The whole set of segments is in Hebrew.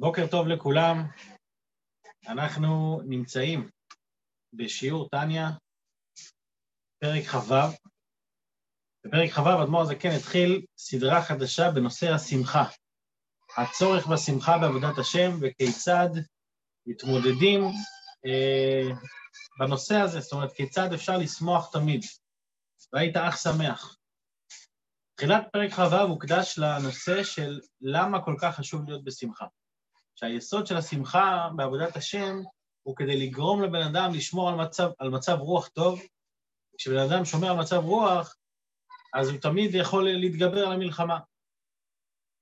בוקר טוב לכולם. אנחנו נמצאים בשיעור טניה, פרק כ"ו. בפרק כ"ו אדמו"ר הזקן כן התחיל סדרה חדשה בנושא השמחה. הצורך בשמחה בעבודת השם וכיצד מתמודדים אה, בנושא הזה, זאת אומרת, כיצד אפשר לשמוח תמיד. והיית אח שמח. תחילת פרק כ"ו הוקדש לנושא של למה כל כך חשוב להיות בשמחה. שהיסוד של השמחה בעבודת השם הוא כדי לגרום לבן אדם לשמור על מצב, על מצב רוח טוב. כשבן אדם שומר על מצב רוח, אז הוא תמיד יכול להתגבר על המלחמה.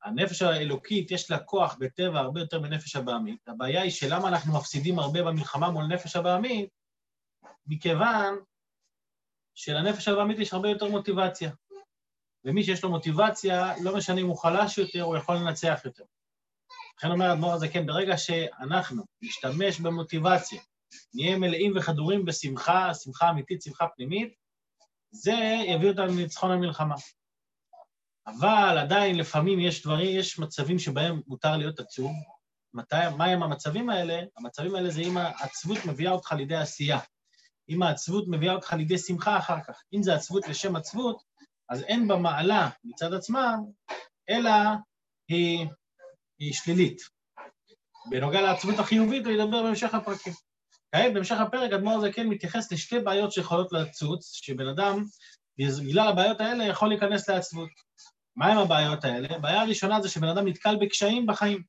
הנפש האלוקית, יש לה כוח בטבע הרבה יותר מנפש הבעמית. הבעיה היא שלמה אנחנו מפסידים הרבה במלחמה מול נפש הבעמית? מכיוון שלנפש הבעמית יש הרבה יותר מוטיבציה. ומי שיש לו מוטיבציה, לא משנה אם הוא חלש יותר, הוא יכול לנצח יותר. לכן אומר האדמו"ר הזה, כן, ברגע שאנחנו נשתמש במוטיבציה, נהיה מלאים וחדורים בשמחה, שמחה אמיתית, שמחה פנימית, זה יביא אותנו לניצחון המלחמה. אבל עדיין לפעמים יש דברים, יש מצבים שבהם מותר להיות עצוב. מתי, מה הם המצבים האלה? המצבים האלה זה אם העצבות מביאה אותך לידי עשייה. אם העצבות מביאה אותך לידי שמחה אחר כך. אם זה עצבות לשם עצבות, אז אין בה מעלה מצד עצמה, אלא היא, היא שלילית. בנוגע לעצבות החיובית, הוא ידבר בהמשך הפרקים. כעת, בהמשך הפרק, אדמו"ר הזה כן מתייחס לשתי בעיות שיכולות לצוץ, שבן אדם, בגלל הבעיות האלה, יכול להיכנס לעצבות. מהם הבעיות האלה? הבעיה הראשונה זה שבן אדם נתקל בקשיים בחיים.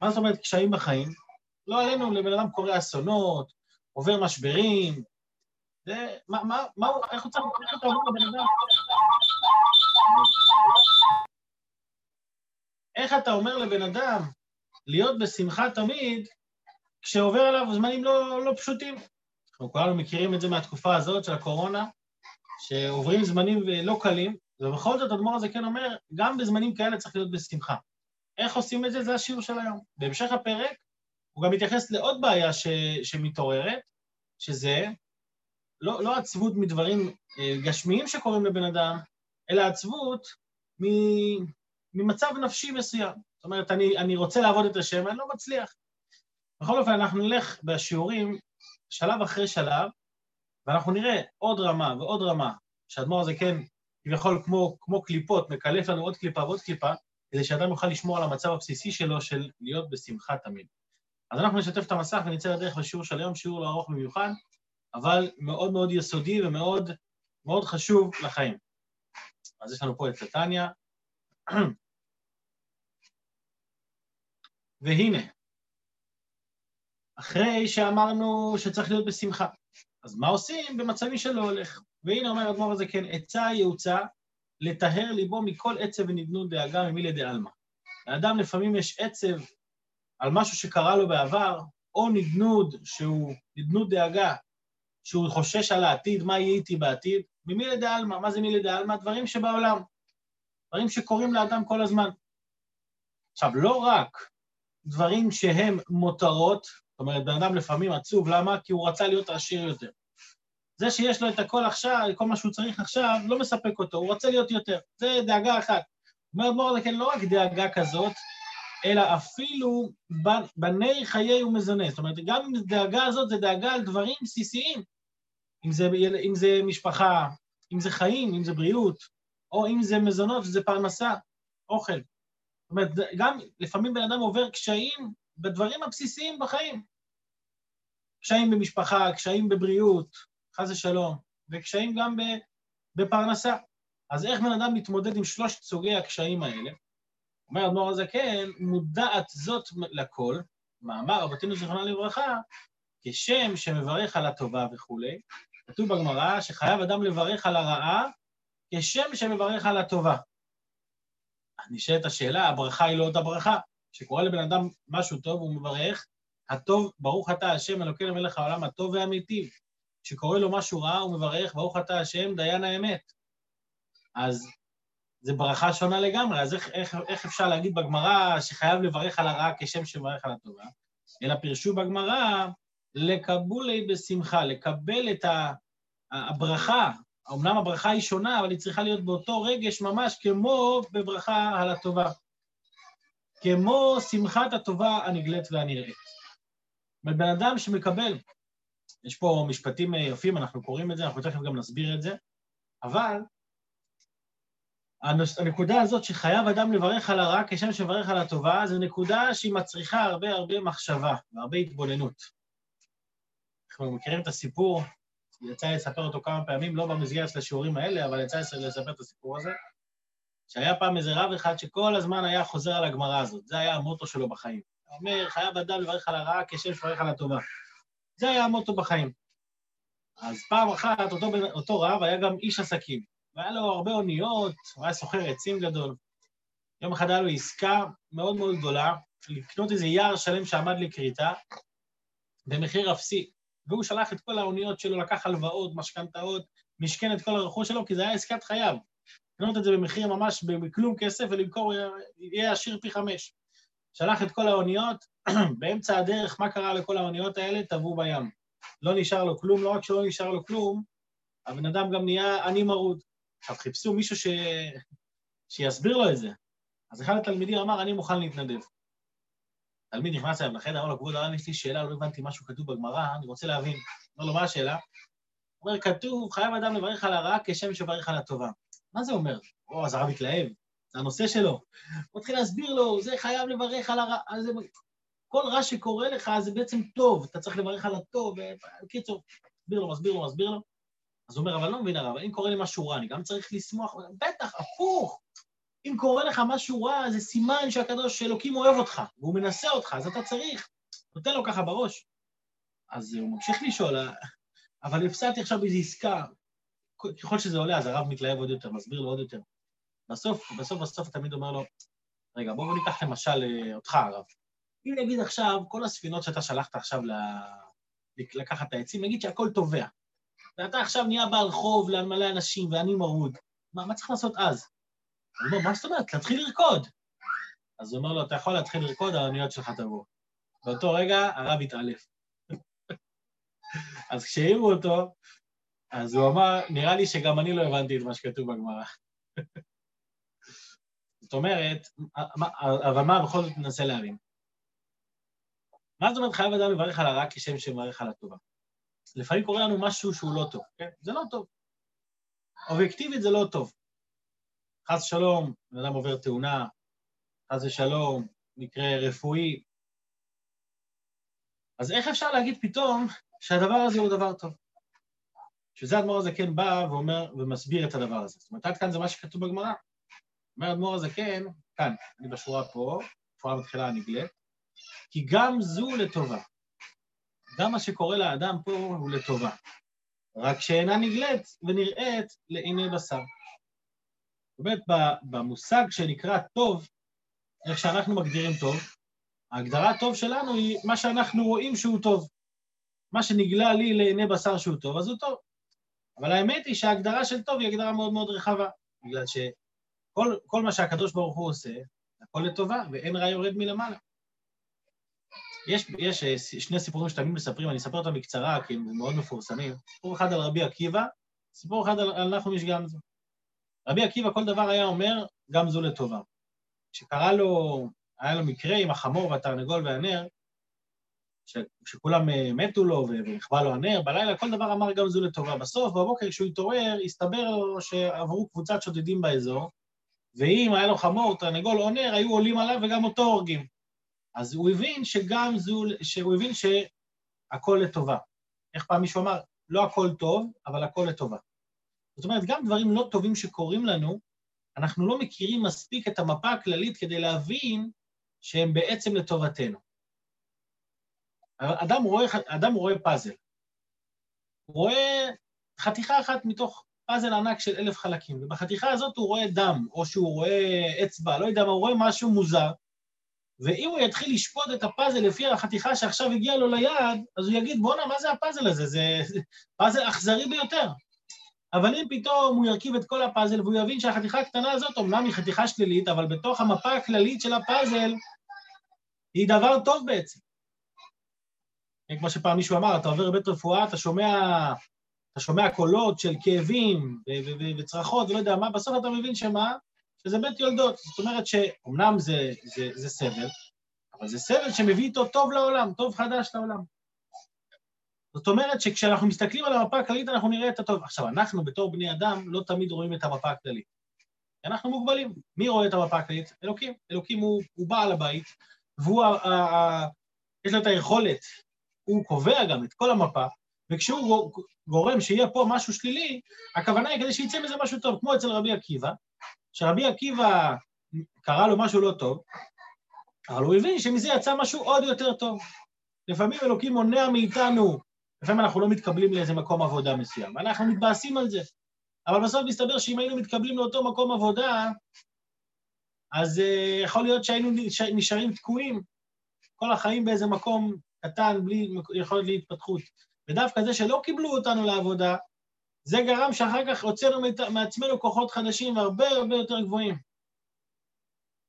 מה זאת אומרת קשיים בחיים? לא עלינו, לבן אדם קורא אסונות, עובר משברים. זה, מה, מה, מה, איך הוא צריך, איך אתה אומר לבן אדם? איך אתה אומר לבן אדם להיות בשמחה תמיד, כשעובר עליו זמנים לא, לא פשוטים? אנחנו כולנו מכירים את זה מהתקופה הזאת של הקורונה, שעוברים זמנים לא קלים, ובכל זאת אדמו"ר הזה כן אומר, גם בזמנים כאלה צריך להיות בשמחה. איך עושים את זה? זה השיעור של היום. בהמשך הפרק הוא גם מתייחס לעוד בעיה ש, שמתעוררת, שזה לא, לא עצבות מדברים אה, גשמיים שקורים לבן אדם, אלא עצבות ממצב נפשי מסוים. זאת אומרת, אני, אני רוצה לעבוד את השם, אני לא מצליח. בכל אופן, אנחנו נלך בשיעורים שלב אחרי שלב, ואנחנו נראה עוד רמה ועוד רמה, שהאדמו"ר הזה כן, כביכול כמו, כמו קליפות, מקלף לנו עוד קליפה ועוד קליפה, כדי שאדם יוכל לשמור על המצב הבסיסי שלו של להיות בשמחה תמיד. אז אנחנו נשתף את המסך ונצא לדרך לשיעור של היום, שיעור לא ארוך במיוחד, אבל מאוד מאוד יסודי ומאוד מאוד חשוב לחיים. אז יש לנו פה את נתניה. והנה, אחרי שאמרנו שצריך להיות בשמחה, אז מה עושים במצבים שלא הולך? והנה אומר האדמו"ר הזה, כן, עצה יעוצה לטהר ליבו מכל עצב ונדנות דאגה ממילי דעלמא. לאדם לפעמים יש עצב על משהו שקרה לו בעבר, או נדנוד שהוא, נדנות דאגה, שהוא חושש על העתיד, מה יהיה איתי בעתיד, ממילי דעלמא. מה זה מילי דעלמא? דברים שבעולם, דברים שקורים לאדם כל הזמן. עכשיו, לא רק דברים שהם מותרות, זאת אומרת, בן אדם לפעמים עצוב, למה? כי הוא רצה להיות עשיר יותר. זה שיש לו את הכל עכשיו, כל מה שהוא צריך עכשיו, לא מספק אותו, הוא רוצה להיות יותר. זה דאגה אחת. אומר אדמו"ר כן, לא רק דאגה כזאת, אלא אפילו בני חיי ומזונה. זאת אומרת, גם אם דאגה הזאת זה דאגה על דברים בסיסיים. אם זה, אם זה משפחה, אם זה חיים, אם זה בריאות, או אם זה מזונות, שזה פרנסה, אוכל. זאת אומרת, גם לפעמים בן אדם עובר קשיים בדברים הבסיסיים בחיים. קשיים במשפחה, קשיים בבריאות, חס ושלום, וקשיים גם בפרנסה. אז איך בן אדם מתמודד עם שלושת סוגי הקשיים האלה? אומר אדמו"ר הזקן, מודעת זאת לכל, מאמר רבותינו זיכרונה לברכה, כשם שמברך על הטובה וכולי, כתוב בגמרא שחייב אדם לברך על הרעה כשם שמברך על הטובה. נשאלת השאלה, הברכה היא לא אותה ברכה. כשקורה לבן אדם משהו טוב, הוא מברך, הטוב, ברוך אתה השם אלוקינו מלך העולם הטוב והמיטיב. כשקורה לו משהו רע, הוא מברך, ברוך אתה השם דיין האמת. אז זו ברכה שונה לגמרי, אז איך, איך, איך אפשר להגיד בגמרא שחייב לברך על הרע כשם שמברך על הטובה? אלא פירשו בגמרא לקבולי בשמחה, לקבל את הברכה, אמנם הברכה היא שונה, אבל היא צריכה להיות באותו רגש ממש כמו בברכה על הטובה. כמו שמחת הטובה הנגלית והנראית. בן אדם שמקבל, יש פה משפטים יפים, אנחנו קוראים את זה, אנחנו תכף גם נסביר את זה, אבל הנקודה הזאת שחייב אדם לברך על הרע כשם שמברך על הטובה, זו נקודה שהיא מצריכה הרבה הרבה מחשבה והרבה התבוננות. אנחנו מכירים את הסיפור, יצא לי לספר אותו כמה פעמים, לא במסגרת של השיעורים האלה, אבל יצא לי לספר את הסיפור הזה, שהיה פעם איזה רב אחד שכל הזמן היה חוזר על הגמרא הזאת, זה היה המוטו שלו בחיים. הוא אומר, חייב אדם לברך על הרע כשם שמברך על הטובה. זה היה המוטו בחיים. אז פעם אחת אותו, אותו רב היה גם איש עסקים. והיה לו הרבה אוניות, הוא היה סוחר עצים גדול. יום אחד היה לו עסקה מאוד מאוד גדולה, לקנות איזה יער שלם שעמד לכריתה, במחיר אפסי. והוא שלח את כל האוניות שלו, לקח הלוואות, משכנתאות, משכן את כל הרכוש שלו, כי זה היה עסקת חייו. לקנות את זה במחיר ממש בכלום כסף ולמכור, יהיה עשיר פי חמש. שלח את כל האוניות, באמצע הדרך, מה קרה לכל האוניות האלה? טבעו בים. לא נשאר לו כלום, לא רק שלא נשאר לו כלום, הבן אדם גם נהיה עני מרוד. עכשיו, חיפשו מישהו ש... שיסביר לו את זה. אז אחד התלמידים אמר, אני מוכן להתנדב. תלמיד נכנס אליו לחדר, אמר לו, כבוד הרב, יש לי שאלה, לא הבנתי משהו כתוב בגמרא, אני רוצה להבין. אומר לו, מה השאלה? הוא אומר, כתוב, חייב אדם לברך על הרע כשם שברך על הטובה. מה זה אומר? או, אז הרב התלהב, זה הנושא שלו. הוא מתחיל להסביר לו, זה חייב לברך על הרע, זה... כל רע שקורה לך זה בעצם טוב, אתה צריך לברך על הטוב, בקיצור, מסביר לו, מסביר לו, מסביר לו. אז הוא אומר, אבל לא מבין הרב, אם קורה לי משהו רע, אני גם צריך לשמוח? בטח, הפוך. אם קורה לך משהו רע, זה סימן שהקדוש אלוקים אוהב אותך, והוא מנסה אותך, אז אתה צריך. נותן לו ככה בראש. אז הוא ממשיך לשאול, אבל הפסדתי עכשיו באיזו עסקה. ככל שזה עולה, אז הרב מתלהב עוד יותר, מסביר לו עוד יותר. בסוף, בסוף, בסוף תמיד אומר לו, רגע, בואו ניקח למשל אה, אותך, הרב. אם נגיד עכשיו, כל הספינות שאתה שלחת עכשיו ל... לקחת את העצים, נגיד שהכל טובע. ואתה עכשיו נהיה בעל חוב למלא אנשים ואני מרוד. מה, מה צריך לעשות אז? הוא אומר, מה זאת אומרת? להתחיל לרקוד. אז הוא אומר לו, אתה יכול להתחיל לרקוד, האוניות שלך תבוא. באותו רגע הרב התעלף. אז כשהעירו אותו, אז הוא אמר, נראה לי שגם אני לא הבנתי את מה שכתוב בגמרא. זאת אומרת, אבל מה בכל זאת ננסה להבין? מה זאת אומרת חייב אדם לברך על הרע כשם שמברך על הטובה? לפעמים קורה לנו משהו שהוא לא טוב, כן? זה לא טוב. אובייקטיבית זה לא טוב. חס ושלום, בן אדם עובר תאונה, חס ושלום, מקרה רפואי. אז איך אפשר להגיד פתאום שהדבר הזה הוא דבר טוב? שזה האדמו"ר הזה כן בא ואומר ומסביר את הדבר הזה. זאת אומרת, עד כאן זה מה שכתוב בגמרא. אומר האדמו"ר הזה כן, כאן, אני בשורה פה, בשורה מתחילה הנגלית, כי גם זו לטובה. גם מה שקורה לאדם פה הוא לטובה, רק שאינה נגלית ונראית לעיני בשר. זאת אומרת, במושג שנקרא טוב, איך שאנחנו מגדירים טוב, ההגדרה הטוב שלנו היא מה שאנחנו רואים שהוא טוב. מה שנגלה לי לעיני בשר שהוא טוב, אז הוא טוב. אבל האמת היא שההגדרה של טוב היא הגדרה מאוד מאוד רחבה, בגלל שכל מה שהקדוש ברוך הוא עושה, הכל לטובה, ואין רע יורד מלמעלה. יש, יש אה, שני סיפורים שתמיד מספרים, אני אספר אותם בקצרה, כי הם מאוד מפורסמים. סיפור אחד על רבי עקיבא, סיפור אחד על, על נחום איש גמזו. רבי עקיבא כל דבר היה אומר, גם זו לטובה. כשקרה לו, היה לו מקרה עם החמור והתרנגול והנר, שכולם אה, מתו לו ונכבה לו הנר, בלילה כל דבר אמר גם זו לטובה. בסוף, בבוקר כשהוא התעורר, הסתבר לו שעברו קבוצת שודדים באזור, ואם היה לו חמור, תרנגול או נר, היו עולים עליו וגם אותו הורגים. אז הוא הבין שגם זו, שהוא הבין שהכל לטובה. איך פעם מישהו אמר? לא הכל טוב, אבל הכל לטובה. זאת אומרת, גם דברים לא טובים שקורים לנו, אנחנו לא מכירים מספיק את המפה הכללית כדי להבין שהם בעצם לטובתנו. אדם רואה, אדם רואה פאזל. הוא רואה חתיכה אחת מתוך פאזל ענק של אלף חלקים, ובחתיכה הזאת הוא רואה דם, או שהוא רואה אצבע, לא יודע מה, הוא רואה משהו מוזר, ואם הוא יתחיל לשפוט את הפאזל לפי החתיכה שעכשיו הגיעה לו ליד, אז הוא יגיד, בואנה, מה זה הפאזל הזה? זה פאזל אכזרי ביותר. אבל אם פתאום הוא ירכיב את כל הפאזל והוא יבין שהחתיכה הקטנה הזאת אומנם היא חתיכה שלילית, אבל בתוך המפה הכללית של הפאזל היא דבר טוב בעצם. כמו שפעם מישהו אמר, אתה עובר בבית רפואה, אתה שומע, אתה שומע קולות של כאבים וצרחות ולא יודע מה, בסוף אתה מבין שמה? שזה בית יולדות. זאת אומרת שאומנם זה, זה, זה סבל, אבל זה סבל שמביא איתו טוב לעולם, טוב חדש לעולם. זאת אומרת שכשאנחנו מסתכלים על המפה הכללית אנחנו נראה את הטוב. עכשיו, אנחנו בתור בני אדם לא תמיד רואים את המפה הכללית. אנחנו מוגבלים. מי רואה את המפה הכללית? אלוקים. אלוקים הוא, הוא בעל הבית, והוא, ה, ה, ה, יש לו את היכולת, הוא קובע גם את כל המפה, וכשהוא גורם שיהיה פה משהו שלילי, הכוונה היא כדי שיצא מזה משהו טוב, כמו אצל רבי עקיבא, שרבי עקיבא קרה לו משהו לא טוב, אבל הוא הבין שמזה יצא משהו עוד יותר טוב. לפעמים אלוקים מונע מאיתנו, לפעמים אנחנו לא מתקבלים לאיזה מקום עבודה מסוים, ואנחנו מתבאסים על זה. אבל בסוף מסתבר שאם היינו מתקבלים לאותו מקום עבודה, אז uh, יכול להיות שהיינו נשארים תקועים כל החיים באיזה מקום קטן, בלי יכולת להתפתחות. ודווקא זה שלא קיבלו אותנו לעבודה, זה גרם שאחר כך הוצאנו מעצמנו כוחות חדשים והרבה הרבה יותר גבוהים.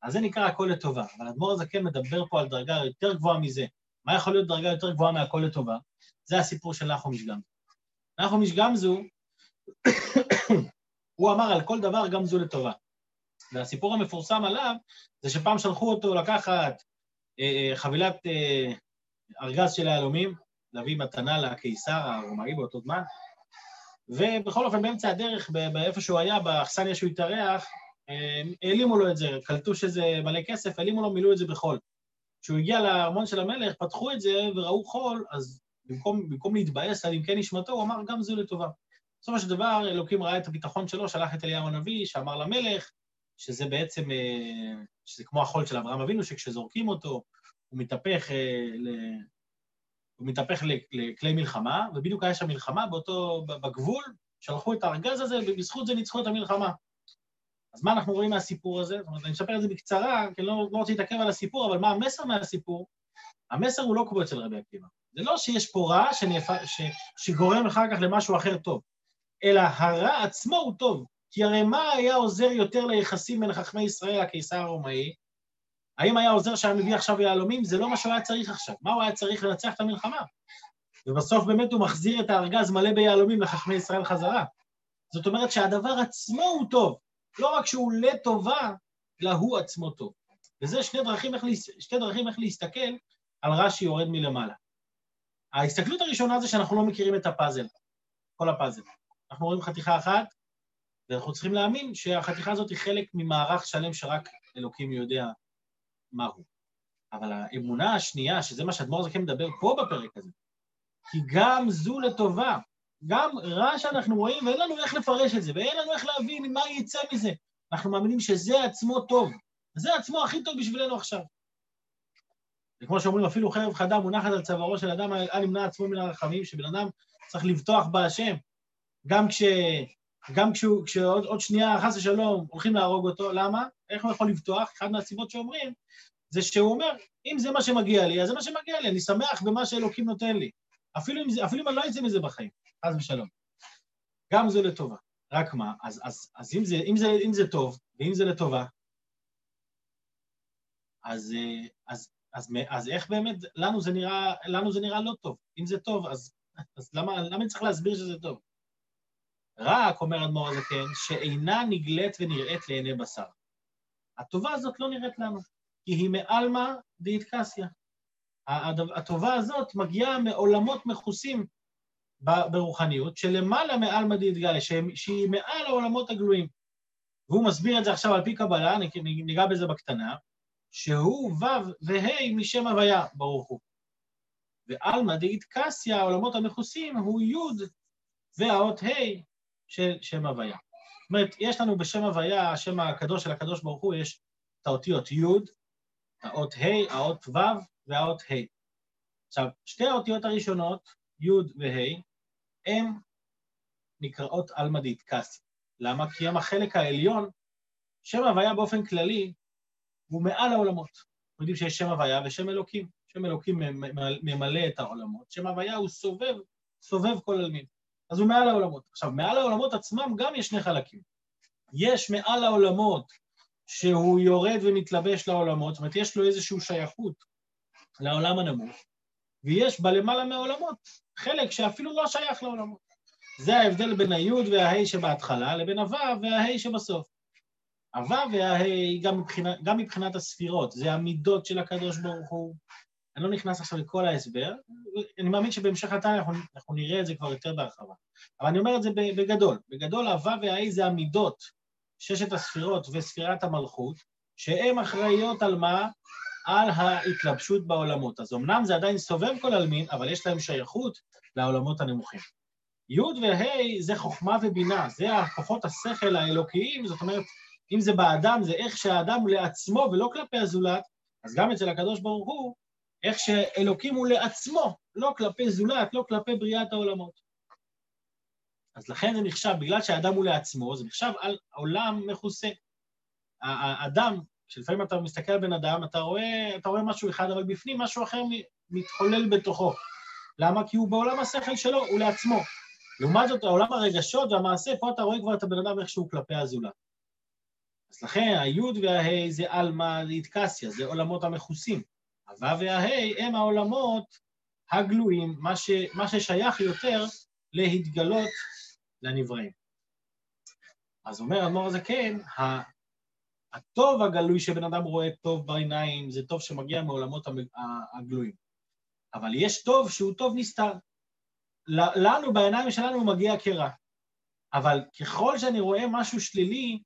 אז זה נקרא הכל לטובה. אבל אדמו"ר הזקן מדבר פה על דרגה יותר גבוהה מזה. מה יכול להיות דרגה יותר גבוהה מהכל לטובה? זה הסיפור של נחום משגמזו. נחום משגמזו, הוא אמר על כל דבר גם זו לטובה. והסיפור המפורסם עליו זה שפעם שלחו אותו לקחת אה, אה חבילת אה, ארגז של היהלומים, להביא מתנה לקיסר הרומאי באותו זמן, ובכל אופן באמצע הדרך, באיפה שהוא היה, באכסניה שהוא התארח, אה, העלימו לו את זה, קלטו שזה מלא כסף, העלימו לו, מילאו את זה בחול. כשהוא הגיע לארמון של המלך, פתחו את זה וראו חול, אז במקום, במקום להתבאס על עמקי נשמתו, הוא אמר גם זו לטובה. בסופו של דבר, אלוקים ראה את הביטחון שלו, שלח את אליהו הנביא, שאמר למלך, שזה בעצם, אה, שזה כמו החול של אברהם אבינו, שכשזורקים אותו, הוא מתהפך, אה, ל... הוא מתהפך לכלי מלחמה, ובדיוק היה שם מלחמה באותו, בגבול, שלחו את הארגז הזה, ובזכות זה ניצחו את המלחמה. אז מה אנחנו רואים מהסיפור הזה? זאת אומרת, אני אספר את זה בקצרה, כי אני לא, לא רוצה להתעכב על הסיפור, אבל מה המסר מהסיפור? המסר הוא לא כמו אצל רבי עקיבא. זה לא שיש פה רע שנפ... ש... שגורם אחר כך למשהו אחר טוב, אלא הרע עצמו הוא טוב. כי הרי מה היה עוזר יותר ליחסים בין חכמי ישראל לקיסר הרומאי? האם היה עוזר שהיה מביא עכשיו יהלומים? זה לא מה שהוא היה צריך עכשיו. מה הוא היה צריך לנצח את המלחמה? ובסוף באמת הוא מחזיר את הארגז מלא ביהלומים לחכמי ישראל חזרה. זאת אומרת שהדבר עצמו הוא טוב, לא רק שהוא לטובה, אלא הוא עצמו טוב. וזה שני דרכים איך, שתי דרכים איך להסתכל על רש"י יורד מלמעלה. ההסתכלות הראשונה זה שאנחנו לא מכירים את הפאזל, כל הפאזל. אנחנו רואים חתיכה אחת, ואנחנו צריכים להאמין שהחתיכה הזאת היא חלק ממערך שלם שרק אלוקים יודע מהו. אבל האמונה השנייה, שזה מה שאדמו"ר זקן מדבר פה בפרק הזה, כי גם זו לטובה, גם רע שאנחנו רואים, ואין לנו איך לפרש את זה, ואין לנו איך להבין מה יצא מזה. אנחנו מאמינים שזה עצמו טוב. זה עצמו הכי טוב בשבילנו עכשיו. וכמו שאומרים, אפילו חרב חדה מונחת על צווארו של אדם, אל ימנע עצמו מן הרחמים, שבן אדם צריך לבטוח בהשם. גם כש... גם כשהוא, כשעוד שנייה, חס ושלום, הולכים להרוג אותו, למה? איך הוא יכול לבטוח? אחת מהסיבות שאומרים, זה שהוא אומר, אם זה מה שמגיע לי, אז זה מה שמגיע לי, אני שמח במה שאלוקים נותן לי. אפילו אם, אפילו אם אני לא אצא מזה בחיים, חס ושלום. גם זה לטובה. רק מה, אז, אז, אז אם, זה, אם, זה, אם זה טוב, ואם זה לטובה, אז, אז, אז, אז איך באמת, לנו זה נראה, לנו זה נראה לא טוב. אם זה טוב, אז, אז למה, למה אני צריך להסביר שזה טוב? רק, אומר אדמו"ר הזקן, שאינה נגלית ונראית לעיני בשר. הטובה הזאת לא נראית לנו, כי היא מעלמא דאיטקסיה. הטובה הזאת מגיעה מעולמות מכוסים ברוחניות, שלמעלה מעלמא דאיטגליה, שהיא מעל העולמות הגלויים. והוא מסביר את זה עכשיו על פי קבלה, ניגע בזה בקטנה, שהוא ו' וה' משם הוויה, ברוך הוא. ועלמא דאיטקסיה, העולמות המכוסים, הוא י' והאות ה' של שם הוויה. זאת אומרת, יש לנו בשם הוויה, השם הקדוש של הקדוש ברוך הוא, יש את האותיות י', האות ה', האות ו' והאות ה'. עכשיו, שתי האותיות הראשונות, י' וה', הן נקראות אלמדית קאסי. למה? כי הם החלק העליון, שם הוויה באופן כללי הוא מעל העולמות. אנחנו יודעים שיש שם הוויה ושם אלוקים. שם אלוקים ממלא את העולמות, שם הוויה הוא סובב, סובב כל עלמין. אז הוא מעל העולמות. עכשיו, מעל העולמות עצמם גם יש שני חלקים. יש מעל העולמות שהוא יורד ומתלבש לעולמות, זאת אומרת, יש לו איזושהי שייכות לעולם הנמוך, ויש בלמעלה מהעולמות חלק שאפילו לא שייך לעולמות. זה ההבדל בין היוד וההי שבהתחלה לבין הוו וההי שבסוף. הוו וההא גם, מבחינת, גם מבחינת הספירות, זה המידות של הקדוש ברוך הוא. אני לא נכנס עכשיו לכל ההסבר, אני מאמין שבהמשך התניא אנחנו, אנחנו נראה את זה כבר יותר בהרחבה. אבל אני אומר את זה בגדול. בגדול, הוו וההא זה המידות, ששת הספירות וספירת המלכות, שהן אחראיות על מה? על ההתלבשות בעולמות. אז אמנם זה עדיין סובב כל עלמין, אבל יש להם שייכות לעולמות הנמוכים. י' וה' זה חוכמה ובינה, זה הכוחות השכל האלוקיים, זאת אומרת, אם זה באדם, זה איך שהאדם הוא לעצמו ולא כלפי הזולת, אז גם אצל הקדוש ברוך הוא, איך שאלוקים הוא לעצמו, לא כלפי זולת, לא כלפי בריאת העולמות. אז לכן זה נחשב, בגלל שהאדם הוא לעצמו, זה נחשב על עולם מכוסה. האדם, כשלפעמים אתה מסתכל על בן אדם, אתה רואה, אתה רואה משהו אחד, אבל בפנים משהו אחר מתחולל בתוכו. למה? כי הוא בעולם השכל שלו, הוא לעצמו. לעומת זאת, העולם הרגשות והמעשה, פה אתה רואה כבר את הבן אדם איכשהו כלפי הזולת. אז לכן היוד וההי זה עלמא דאיטקסיה, זה עולמות המכוסים. הוו וההי הם העולמות הגלויים, מה, ש, מה ששייך יותר להתגלות לנבראים. אז אומר אדמו"ר הזקן, הטוב הגלוי שבן אדם רואה טוב בעיניים, זה טוב שמגיע מעולמות הגלויים. אבל יש טוב שהוא טוב נסתר. לנו, בעיניים שלנו, הוא מגיע כרע. אבל ככל שאני רואה משהו שלילי,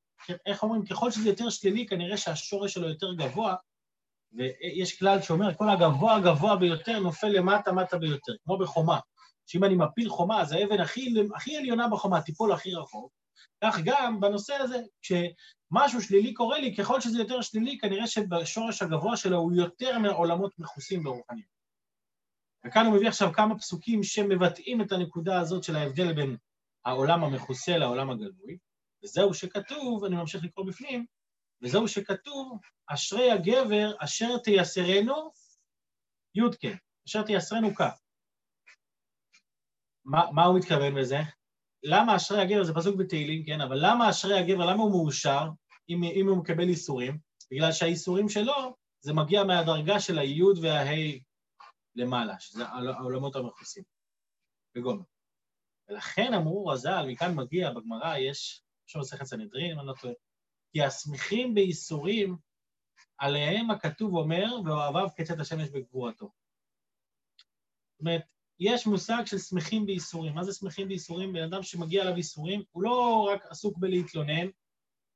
איך אומרים, ככל שזה יותר שלילי, כנראה שהשורש שלו יותר גבוה, ויש כלל שאומר, כל הגבוה הגבוה ביותר נופל למטה מטה ביותר, כמו בחומה. שאם אני מפיל חומה, אז האבן הכי, הכי עליונה בחומה תיפול הכי רחוק. כך גם בנושא הזה, כשמשהו שלילי קורה לי, ככל שזה יותר שלילי, כנראה שבשורש הגבוה שלו הוא יותר מעולמות מכוסים ברוחניות. וכאן הוא מביא עכשיו כמה פסוקים שמבטאים את הנקודה הזאת של ההבדל בין העולם המכוסה לעולם הגלוי, וזהו שכתוב, אני ממשיך לקרוא בפנים, וזהו שכתוב, אשרי הגבר אשר תייסרנו יודקה, אשר תייסרנו כ. מה, מה הוא מתכוון בזה? למה אשרי הגבר, זה פסוק בתהילים, כן, אבל למה אשרי הגבר, למה הוא מאושר אם, אם הוא מקבל איסורים? בגלל שהאיסורים שלו, זה מגיע מהדרגה של היוד וההי למעלה, שזה העולמות המכוסים, בגומר. ולכן אמרו רז"ל, מכאן מגיע, בגמרא יש, עכשיו מסכת סנהדרין, אני לא טועה, כי השמחים בייסורים, עליהם הכתוב אומר, ואוהביו כצאת השמש בגבורתו. זאת אומרת, יש מושג של שמחים בייסורים. מה זה שמחים בייסורים? בן אדם שמגיע אליו ייסורים, הוא לא רק עסוק בלהתלונן,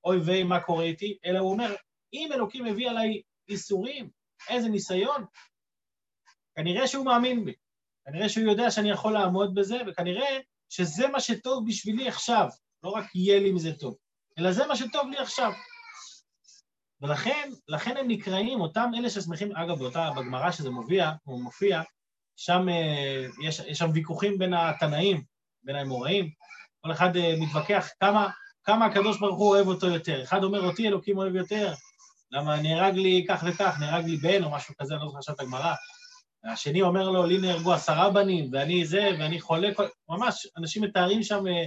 אוי ויי, מה קורה איתי, אלא הוא אומר, אם אלוקים מביא עליי ייסורים, איזה ניסיון, כנראה שהוא מאמין בי, כנראה שהוא יודע שאני יכול לעמוד בזה, וכנראה שזה מה שטוב בשבילי עכשיו, לא רק יהיה לי מזה טוב, אלא זה מה שטוב לי עכשיו. ולכן, לכן הם נקראים, אותם אלה ששמחים, אגב, בגמרא שזה מופיע, הוא מופיע, שם אה, יש, יש שם ויכוחים בין התנאים, בין האמוראים, כל אחד אה, מתווכח כמה, כמה הקדוש ברוך הוא אוהב אותו יותר. אחד אומר, אותי אלוקים אוהב יותר, למה נהרג לי כך וכך, נהרג לי בן או משהו כזה, אני לא זוכר עכשיו את הגמרא. השני אומר לו, לי נהרגו עשרה בנים, ואני זה, ואני חולה, ממש, אנשים מתארים שם אה,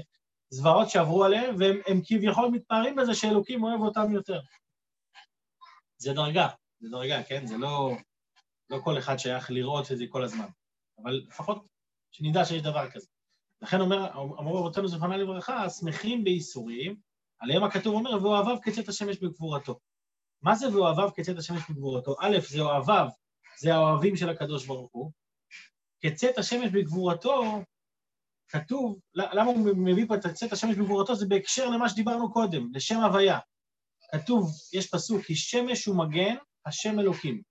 זוועות שעברו עליהם, והם כביכול מתפארים בזה שאלוקים אוהב אותם יותר. זה דרגה, זה דרגה, כן? זה לא, לא כל אחד שייך לראות את זה כל הזמן, אבל לפחות שנדע שיש דבר כזה. לכן אומר, אמרו רבותינו זכרונה לברכה, שמחים בייסורים, עליהם הכתוב אומר, ואוהביו כצאת השמש בגבורתו. מה זה ואוהביו כצאת השמש בגבורתו? א', זה אוהביו, זה האוהבים של הקדוש ברוך הוא. כצאת השמש בגבורתו, כתוב, למה הוא מביא פה את צאת השמש בגבורתו? זה בהקשר למה שדיברנו קודם, לשם הוויה. כתוב, יש פסוק, כי שמש הוא מגן, השם אלוקים.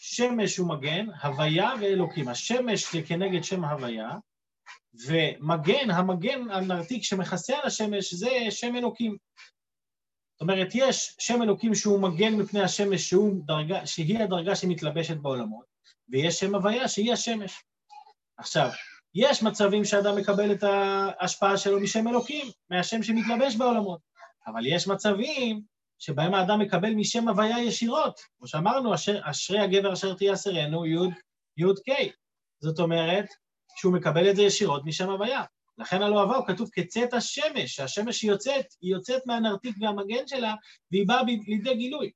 שמש הוא מגן, הוויה ואלוקים. השמש זה כנגד שם הוויה, ומגן, המגן הנרתיק שמכסה על השמש, זה שם אלוקים. זאת אומרת, יש שם אלוקים שהוא מגן מפני השמש, שהוא דרגה, שהיא הדרגה שמתלבשת בעולמות, ויש שם הוויה שהיא השמש. עכשיו, יש מצבים שאדם מקבל את ההשפעה שלו משם אלוקים, מהשם שמתלבש בעולמות, אבל יש מצבים שבהם האדם מקבל משם הוויה ישירות. כמו שאמרנו, אשר, אשרי הגבר אשר תייסרנו, י' י' ק'. זאת אומרת, שהוא מקבל את זה ישירות משם הוויה. לכן על אוהביו כתוב כצאת השמש, שהשמש היא יוצאת, היא יוצאת מהנרתיק והמגן שלה, והיא באה לידי גילוי.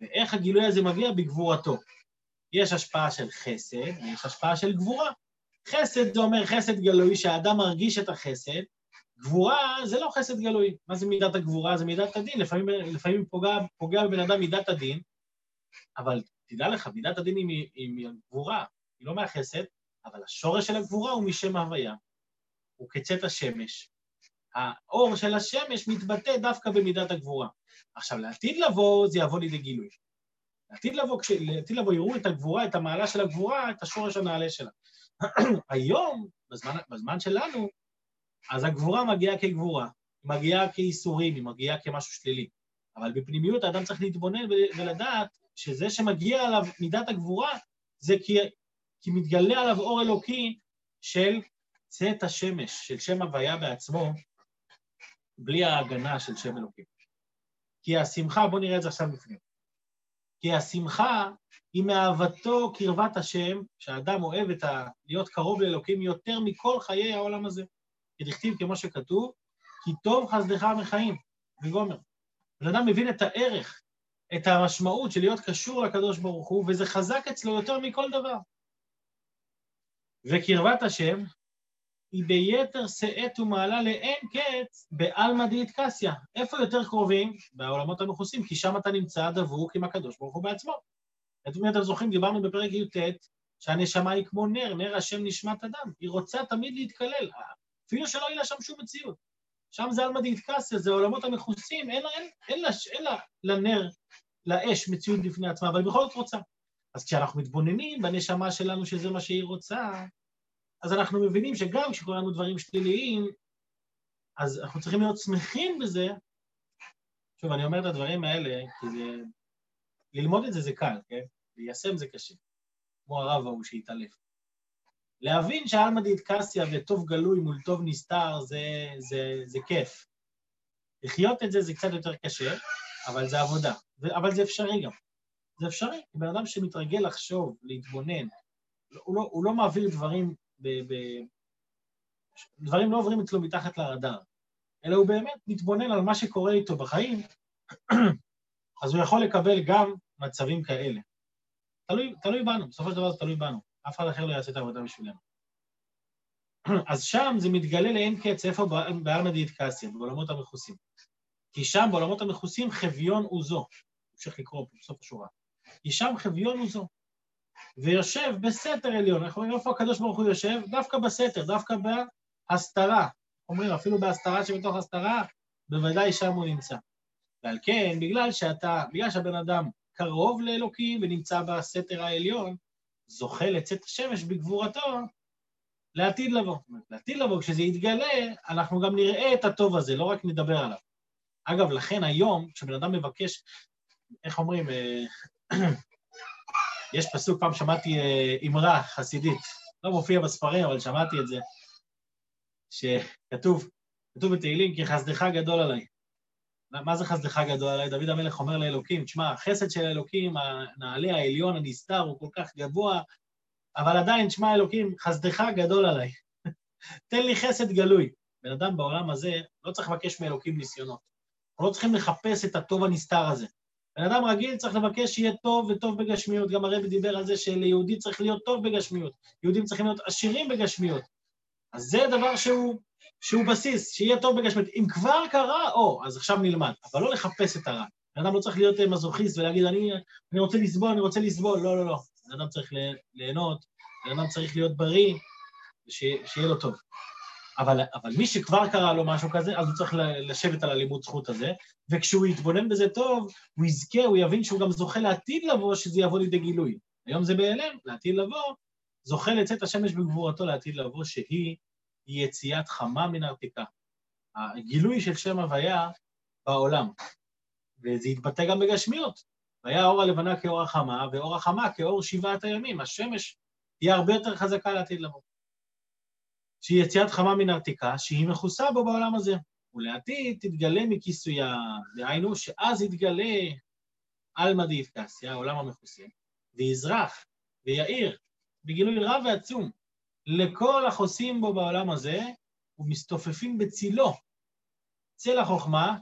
ואיך הגילוי הזה מגיע? בגבורתו. יש השפעה של חסד, ויש השפעה של גבורה. חסד זה אומר חסד גלוי, שהאדם מרגיש את החסד, גבורה זה לא חסד גלוי. מה זה מידת הגבורה? זה מידת הדין. לפעמים, לפעמים פוגע, פוגע בבן אדם מידת הדין, אבל תדע לך, מידת הדין היא, היא גבורה, היא לא מהחסד, אבל השורש של הגבורה הוא משם ההוויה, הוא כצאת השמש. האור של השמש מתבטא דווקא במידת הגבורה. עכשיו, לעתיד לבוא, זה יבוא לידי גילוי. לעתיד לבוא, כש... לעתיד לבוא יראו את הגבורה, את המעלה של הגבורה, את השורש הנעלה שלה. היום, בזמן, בזמן שלנו, אז הגבורה מגיעה כגבורה, היא מגיעה כאיסורים, היא מגיעה כמשהו שלילי. אבל בפנימיות האדם צריך להתבונן ולדעת שזה שמגיע עליו מידת הגבורה, זה כי, כי מתגלה עליו אור אלוקי של צאת השמש, של שם הוויה בעצמו, בלי ההגנה של שם אלוקים. כי השמחה, בואו נראה את זה עכשיו בפנים. כי השמחה היא מאהבתו קרבת השם, שהאדם אוהב את ה... להיות קרוב לאלוקים יותר מכל חיי העולם הזה. כדכתיב כמו שכתוב, כי טוב חסדך מחיים, וגומר. בן אדם מבין את הערך, את המשמעות של להיות קשור לקדוש ברוך הוא, וזה חזק אצלו יותר מכל דבר. וקרבת השם היא ביתר שאת ומעלה לאין קץ בעלמא דאיטקסיה. איפה יותר קרובים? בעולמות המכוסים, כי שם אתה נמצא דבוק עם הקדוש ברוך הוא בעצמו. מי אתם זוכרים? דיברנו בפרק י"ט, שהנשמה היא כמו נר, נר השם נשמת אדם. היא רוצה תמיד להתקלל, אפילו שלא יהיה לה שם שום מציאות. שם זה עלמא דאיטקסיה, זה העולמות המכוסים, אין, אין, אין, לה, אין לה לנר, לאש, מציאות בפני עצמה, אבל היא בכל זאת רוצה. אז כשאנחנו מתבוננים בנשמה שלנו שזה מה שהיא רוצה, אז אנחנו מבינים שגם כשקוראים לנו דברים שליליים, אז אנחנו צריכים להיות שמחים בזה. שוב, אני אומר את הדברים האלה, כי זה... ללמוד את זה זה קל, כן? ליישם זה קשה. כמו הרב ההוא שהתעלף. להבין שעלמא דיתקסיה וטוב גלוי מול טוב נסתר זה, זה, זה כיף. לחיות את זה זה קצת יותר קשה, אבל זה עבודה. אבל זה אפשרי גם. זה אפשרי. בן אדם שמתרגל לחשוב, להתבונן, הוא לא, הוא לא מעביר דברים ב, ב... דברים לא עוברים אצלו מתחת לרדאר, אלא הוא באמת מתבונן על מה שקורה איתו בחיים, אז הוא יכול לקבל גם מצבים כאלה. תלוי, תלוי בנו, בסופו של דבר זה תלוי בנו. אף אחד אחר לא יעשה את העבודה בשבילנו. אז שם זה מתגלה לאין קץ, איפה בעלמא דיאטקסיה, בעולמות המכוסים. כי שם, בעולמות המכוסים, חביון עוזו. המשך לקרוא פה בסוף השורה. כי שם חביון עוזו. ויושב בסתר עליון. אנחנו רואים איפה הקדוש ברוך הוא יושב? דווקא בסתר, דווקא בהסתרה. אומרים, אפילו בהסתרה שבתוך הסתרה, בוודאי שם הוא נמצא. ועל כן, בגלל שאתה, בגלל שהבן אדם קרוב לאלוקים ונמצא בסתר העליון, זוכה לצאת השמש בגבורתו לעתיד לבוא. לעתיד לבוא, כשזה יתגלה, אנחנו גם נראה את הטוב הזה, לא רק נדבר עליו. אגב, לכן היום, כשבן אדם מבקש, איך אומרים, אה, יש פסוק, פעם שמעתי אה, אמרה חסידית, לא מופיע בספרים, אבל שמעתי את זה, שכתוב, כתוב בתהילים, כי חסדך גדול עליי. מה זה חסדך גדול עליי? דוד המלך אומר לאלוקים, תשמע, החסד של אלוקים, הנעלה, העליון, הנסתר, הוא כל כך גבוה, אבל עדיין, תשמע, אלוקים, חסדך גדול עליי. תן לי חסד גלוי. בן אדם בעולם הזה לא צריך לבקש מאלוקים ניסיונות. אנחנו לא צריכים לחפש את הטוב הנסתר הזה. בן אדם רגיל צריך לבקש שיהיה טוב וטוב בגשמיות. גם הרבי דיבר על זה שליהודי צריך להיות טוב בגשמיות. יהודים צריכים להיות עשירים בגשמיות. אז זה דבר שהוא, שהוא בסיס, שיהיה טוב בגשמיות. אם כבר קרה, או, אז עכשיו נלמד. אבל לא לחפש את הרע. בן אדם לא צריך להיות מזוכיסט ולהגיד, אני, אני רוצה לסבול, אני רוצה לסבול. לא, לא, לא. בן אדם צריך ליהנות, בן אדם צריך להיות בריא, ושיהיה לו טוב. אבל, אבל מי שכבר קרה לו משהו כזה, אז הוא צריך לשבת על הלימוד זכות הזה, וכשהוא יתבונן בזה טוב, הוא יזכה, הוא יבין שהוא גם זוכה לעתיד לבוא, שזה יבוא לידי גילוי. היום זה בהיעלם, לעתיד לבוא, זוכה לצאת השמש בגבורתו לעתיד לבוא, שהיא יציאת חמה מן הרתיקה. הגילוי של שם הוויה בעולם, וזה יתבטא גם בגשמיות. והיה אור הלבנה כאור החמה, ואור החמה כאור שבעת הימים. השמש תהיה הרבה יותר חזקה לעתיד לבוא. שהיא יציאת חמה מן עתיקה, שהיא מכוסה בו בעולם הזה. ולעתיד תתגלה מכיסויה, דהיינו שאז יתגלה עלמא דיפקסיה, העולם המכוסה, ויזרח ויאיר בגילוי רב ועצום לכל החוסים בו בעולם הזה, ומסתופפים בצילו. צל החוכמה,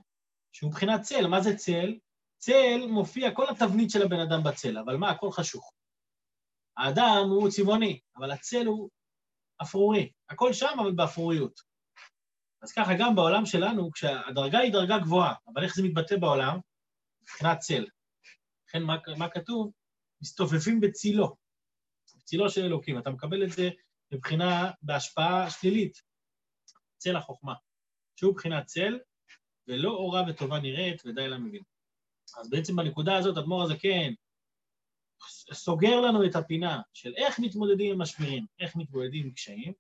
שהוא מבחינת צל. מה זה צל? צל מופיע כל התבנית של הבן אדם בצל, אבל מה, הכל חשוך. האדם הוא צבעוני, אבל הצל הוא אפרורי. הכל שם, אבל באפרוריות. אז ככה גם בעולם שלנו, כשהדרגה היא דרגה גבוהה, אבל איך זה מתבטא בעולם? מבחינת צל. לכן מה, מה כתוב? מסתופפים בצילו, בצילו של אלוקים. אתה מקבל את זה מבחינה, בהשפעה שלילית, צל החוכמה, שהוא מבחינת צל, ולא אורה וטובה נראית, ודי לה מבין. אז בעצם בנקודה הזאת, אדמו"ר הזקן סוגר לנו את הפינה של איך מתמודדים עם משברים, איך מתמודדים עם קשיים.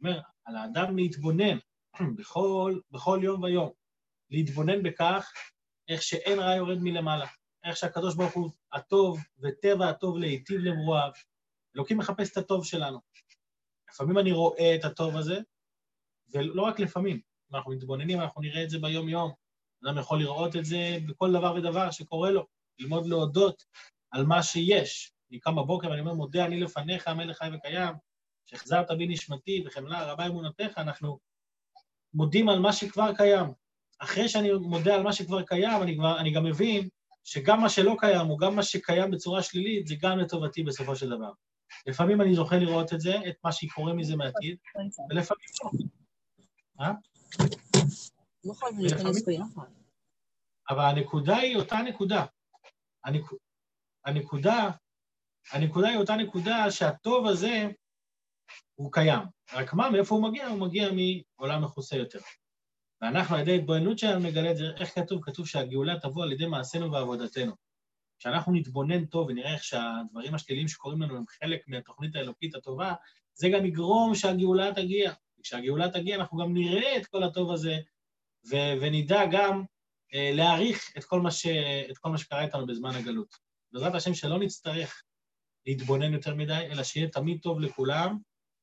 אומר, על האדם להתבונן בכל, בכל יום ויום, להתבונן בכך איך שאין רע יורד מלמעלה, איך שהקדוש ברוך הוא הטוב וטבע הטוב להיטיב למרואיו. אלוקים מחפש את הטוב שלנו. לפעמים אני רואה את הטוב הזה, ולא רק לפעמים, אנחנו מתבוננים, אנחנו נראה את זה ביום-יום. אדם יכול לראות את זה בכל דבר ודבר שקורה לו, ללמוד להודות על מה שיש. אני קם בבוקר ואני אומר, מודה אני לפניך, המלך חי וקיים, שהחזרת בי נשמתי וחמלה רבה אמונתך, אנחנו מודים על מה שכבר קיים. אחרי שאני מודה על מה שכבר קיים, אני, כבר, אני גם מבין שגם מה שלא קיים, או גם מה שקיים בצורה שלילית, זה גם לטובתי בסופו של דבר. לפעמים אני זוכה לראות את זה, את מה שקורה מזה מעתיד, ולפעמים לא. אה? לא חייבים להיכנס ביחד. אבל הנקודה היא אותה נקודה. הנקודה, הנקודה היא אותה נקודה שהטוב הזה הוא קיים. רק מה, מאיפה הוא מגיע? הוא מגיע מעולם מכוסה יותר. ואנחנו על ידי התבוננות שלנו נגלה את זה, איך כתוב? כתוב שהגאולה תבוא על ידי מעשינו ועבודתנו. כשאנחנו נתבונן טוב ונראה איך שהדברים השליליים שקורים לנו הם חלק מהתוכנית האלוקית הטובה, זה גם יגרום שהגאולה תגיע. כשהגאולה תגיע אנחנו גם נראה את כל הטוב הזה, ו- ונדע גם אה, להעריך את כל, ש- את כל מה שקרה איתנו בזמן הגלות. בעזרת השם שלא נצטרך להתבונן יותר מדי, אלא שיהיה תמיד טוב לכולם,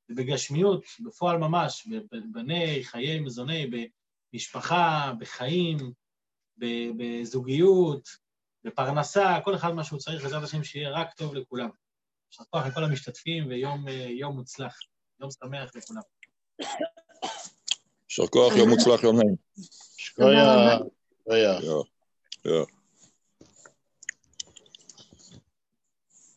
ובגשמיות, בפועל ממש, בבני, חיי, מזוני, במשפחה, בחיים, בזוגיות, בפרנסה, כל אחד מה שהוא צריך, בעזרת השם שיהיה רק טוב לכולם. יישר כוח לכל המשתתפים ויום אה, מוצלח, יום שמח לכולם. יישר כוח, יום מוצלח, יום נעים. שקויה. Ja.